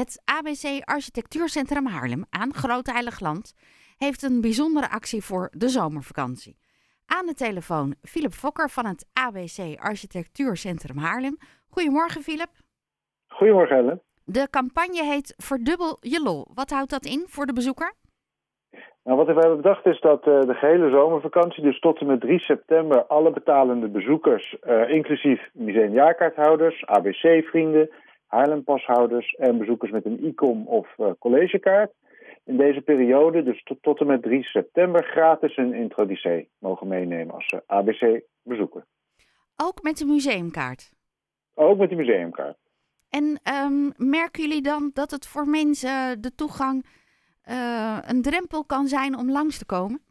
Het ABC Architectuurcentrum Haarlem aan Groot Heiligland heeft een bijzondere actie voor de zomervakantie. Aan de telefoon Philip Fokker van het ABC Architectuurcentrum Haarlem. Goedemorgen Philip. Goedemorgen Ellen. De campagne heet Verdubbel je lol. Wat houdt dat in voor de bezoeker? Nou, wat we hebben bedacht is dat uh, de gehele zomervakantie, dus tot en met 3 september, alle betalende bezoekers, uh, inclusief museumjaarkaarthouders, ABC-vrienden, Haarlempashouders en bezoekers met een ICOM of uh, collegekaart, in deze periode, dus tot, tot en met 3 september, gratis een introducee mogen meenemen als ABC-bezoeker. Ook met de museumkaart? Ook met de museumkaart. En um, merken jullie dan dat het voor mensen de toegang uh, een drempel kan zijn om langs te komen?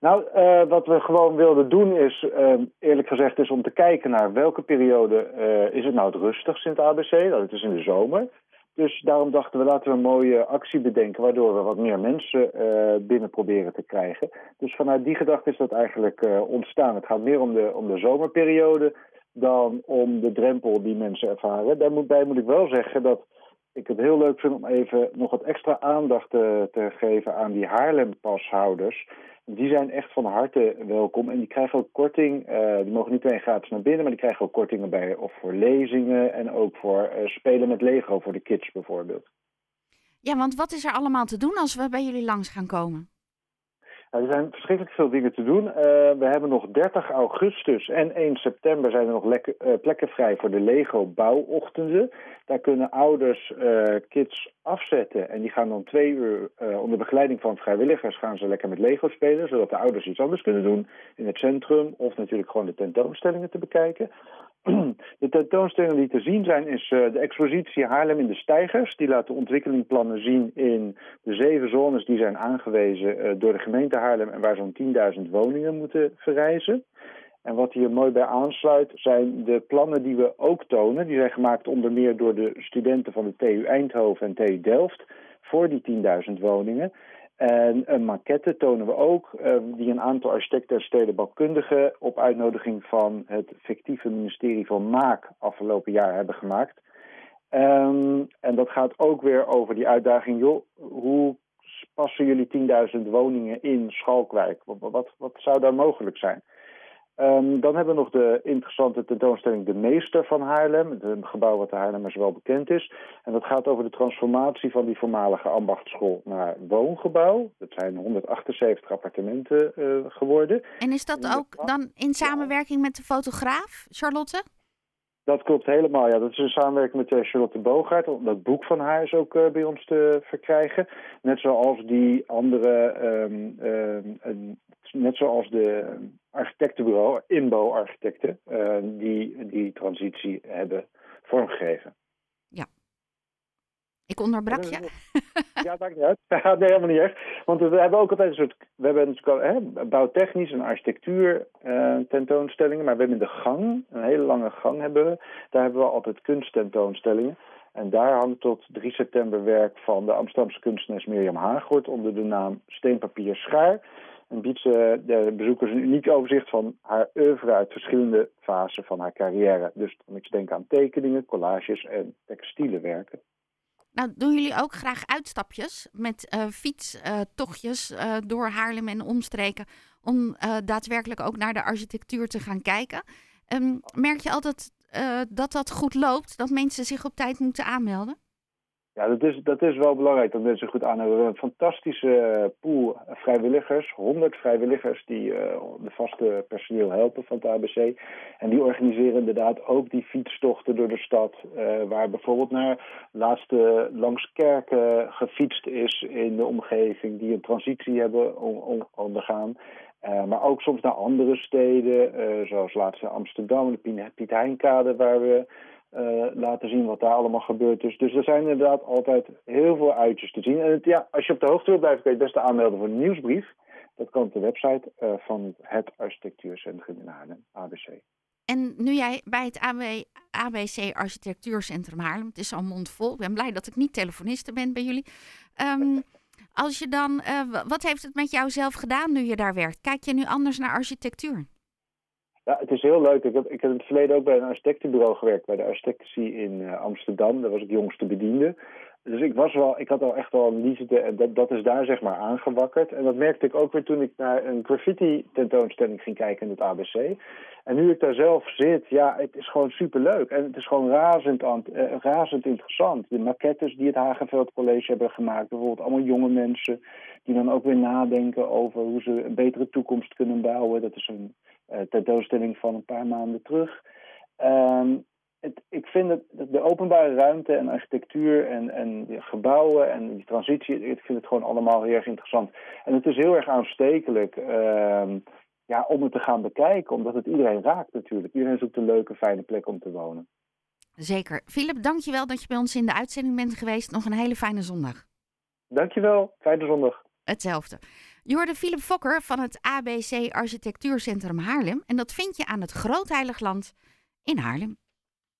Nou, uh, wat we gewoon wilden doen is, uh, eerlijk gezegd, is om te kijken naar welke periode is het nou het rustigst in het ABC. Dat het is in de zomer. Dus daarom dachten we, laten we een mooie actie bedenken, waardoor we wat meer mensen binnen proberen te krijgen. Dus vanuit die gedachte is dat eigenlijk ontstaan. Het gaat meer om de, om de zomerperiode dan om de drempel die mensen ervaren. Daarbij moet ik wel zeggen dat ik het heel leuk vind om even nog wat extra aandacht te, te geven aan die Haarlem-pashouders. Die zijn echt van harte welkom en die krijgen ook korting. Uh, die mogen niet alleen gratis naar binnen, maar die krijgen ook kortingen bij of voor lezingen en ook voor uh, spelen met Lego voor de kids bijvoorbeeld. Ja, want wat is er allemaal te doen als we bij jullie langs gaan komen? Nou, er zijn verschrikkelijk veel dingen te doen. Uh, we hebben nog 30 augustus en 1 september zijn er nog lekker, uh, plekken vrij voor de Lego bouwochtenden. Daar kunnen ouders uh, kids afzetten en die gaan dan twee uur onder begeleiding van vrijwilligers gaan ze lekker met Lego spelen, zodat de ouders iets anders kunnen doen in het centrum of natuurlijk gewoon de tentoonstellingen te bekijken. De tentoonstellingen die te zien zijn is uh, de expositie Haarlem in de Stijgers. Die laat de ontwikkelingplannen zien in de zeven zones die zijn aangewezen uh, door de gemeente Haarlem en waar zo'n 10.000 woningen moeten verrijzen. En wat hier mooi bij aansluit zijn de plannen die we ook tonen. Die zijn gemaakt onder meer door de studenten van de TU Eindhoven en TU Delft voor die 10.000 woningen. En een maquette tonen we ook, um, die een aantal architecten en stedenbouwkundigen op uitnodiging van het fictieve ministerie van Maak afgelopen jaar hebben gemaakt. Um, en dat gaat ook weer over die uitdaging, joh, hoe passen jullie 10.000 woningen in Schalkwijk? Wat, wat zou daar mogelijk zijn? Um, dan hebben we nog de interessante tentoonstelling De Meester van Haarlem. Een gebouw wat de Haarlemmers wel bekend is. En dat gaat over de transformatie van die voormalige ambachtschool naar woongebouw. Dat zijn 178 appartementen uh, geworden. En is dat ook dan in samenwerking met de fotograaf, Charlotte? Dat klopt helemaal, ja. Dat is een samenwerking met Charlotte Bogaert. Dat boek van haar is ook uh, bij ons te verkrijgen. Net zoals die andere, um, um, net zoals de architectenbureau, Inbo Architecten, uh, die die transitie hebben vormgegeven. Ja. Ik onderbrak je. Ja, maakt niet uit. nee, helemaal niet echt. Want we hebben ook altijd een soort. We hebben natuurlijk bouwtechnisch en architectuur uh, tentoonstellingen. Maar we hebben in de gang, een hele lange gang hebben we. Daar hebben we altijd kunsttentoonstellingen. En daar hangt tot 3 september werk van de Amsterdamse kunstenaars Mirjam Haaghoort onder de naam Steenpapier Schaar. En biedt ze de bezoekers een uniek overzicht van haar oeuvre uit verschillende fasen van haar carrière. Dus dan moet denken aan tekeningen, collages en textiele werken. Nou, doen jullie ook graag uitstapjes met uh, fietstochtjes uh, door Haarlem en omstreken om uh, daadwerkelijk ook naar de architectuur te gaan kijken? Um, merk je altijd dat dat goed loopt, dat mensen zich op tijd moeten aanmelden? Ja, dat is, dat is wel belangrijk dat mensen goed aanhouden. We hebben een fantastische pool vrijwilligers, 100 vrijwilligers die uh, de vaste personeel helpen van het ABC. En die organiseren inderdaad ook die fietstochten door de stad, uh, waar bijvoorbeeld naar laatste langs kerken gefietst is in de omgeving, die een transitie hebben ondergaan. Maar ook soms naar andere steden, zoals laatst Amsterdam, de Piet Heinkade, waar we uh, laten zien wat daar allemaal gebeurt. Dus, dus er zijn inderdaad altijd heel veel uitjes te zien. En het, ja, als je op de hoogte wilt blijven, kun je het beste aanmelden voor een nieuwsbrief. Dat kan op de website uh, van het Architectuurcentrum in Haarlem, ABC. En nu jij bij het AB, ABC Architectuurcentrum Haarlem, het is al mondvol. Ik ben blij dat ik niet telefoniste ben bij jullie. Um, als je dan, uh, wat heeft het met jou zelf gedaan nu je daar werkt? Kijk je nu anders naar architectuur? Ja, het is heel leuk. Ik heb, ik heb in het verleden ook bij een architectenbureau gewerkt, bij de architectie in uh, Amsterdam. Daar was ik jongste bediende. Dus ik, was wel, ik had al echt wel een liefde en dat, dat is daar zeg maar aangewakkerd. En dat merkte ik ook weer toen ik naar een graffiti tentoonstelling ging kijken in het ABC. En nu ik daar zelf zit, ja, het is gewoon superleuk. En het is gewoon razend, uh, razend interessant. De maquettes die het Hagenveld College hebben gemaakt, bijvoorbeeld allemaal jonge mensen die dan ook weer nadenken over hoe ze een betere toekomst kunnen bouwen. Dat is een tentoonstelling van een paar maanden terug. Um, het, ik vind het, de openbare ruimte en architectuur en, en gebouwen en die transitie, ik vind het gewoon allemaal heel erg interessant. En het is heel erg aanstekelijk uh, ja, om het te gaan bekijken, omdat het iedereen raakt natuurlijk. Iedereen zoekt een leuke, fijne plek om te wonen. Zeker. Philip, dankjewel dat je bij ons in de uitzending bent geweest. Nog een hele fijne zondag. Dankjewel. Fijne zondag. Hetzelfde. Je hoorde Philip Fokker van het ABC Architectuurcentrum Haarlem. En dat vind je aan het Groot Heilig Land in Haarlem.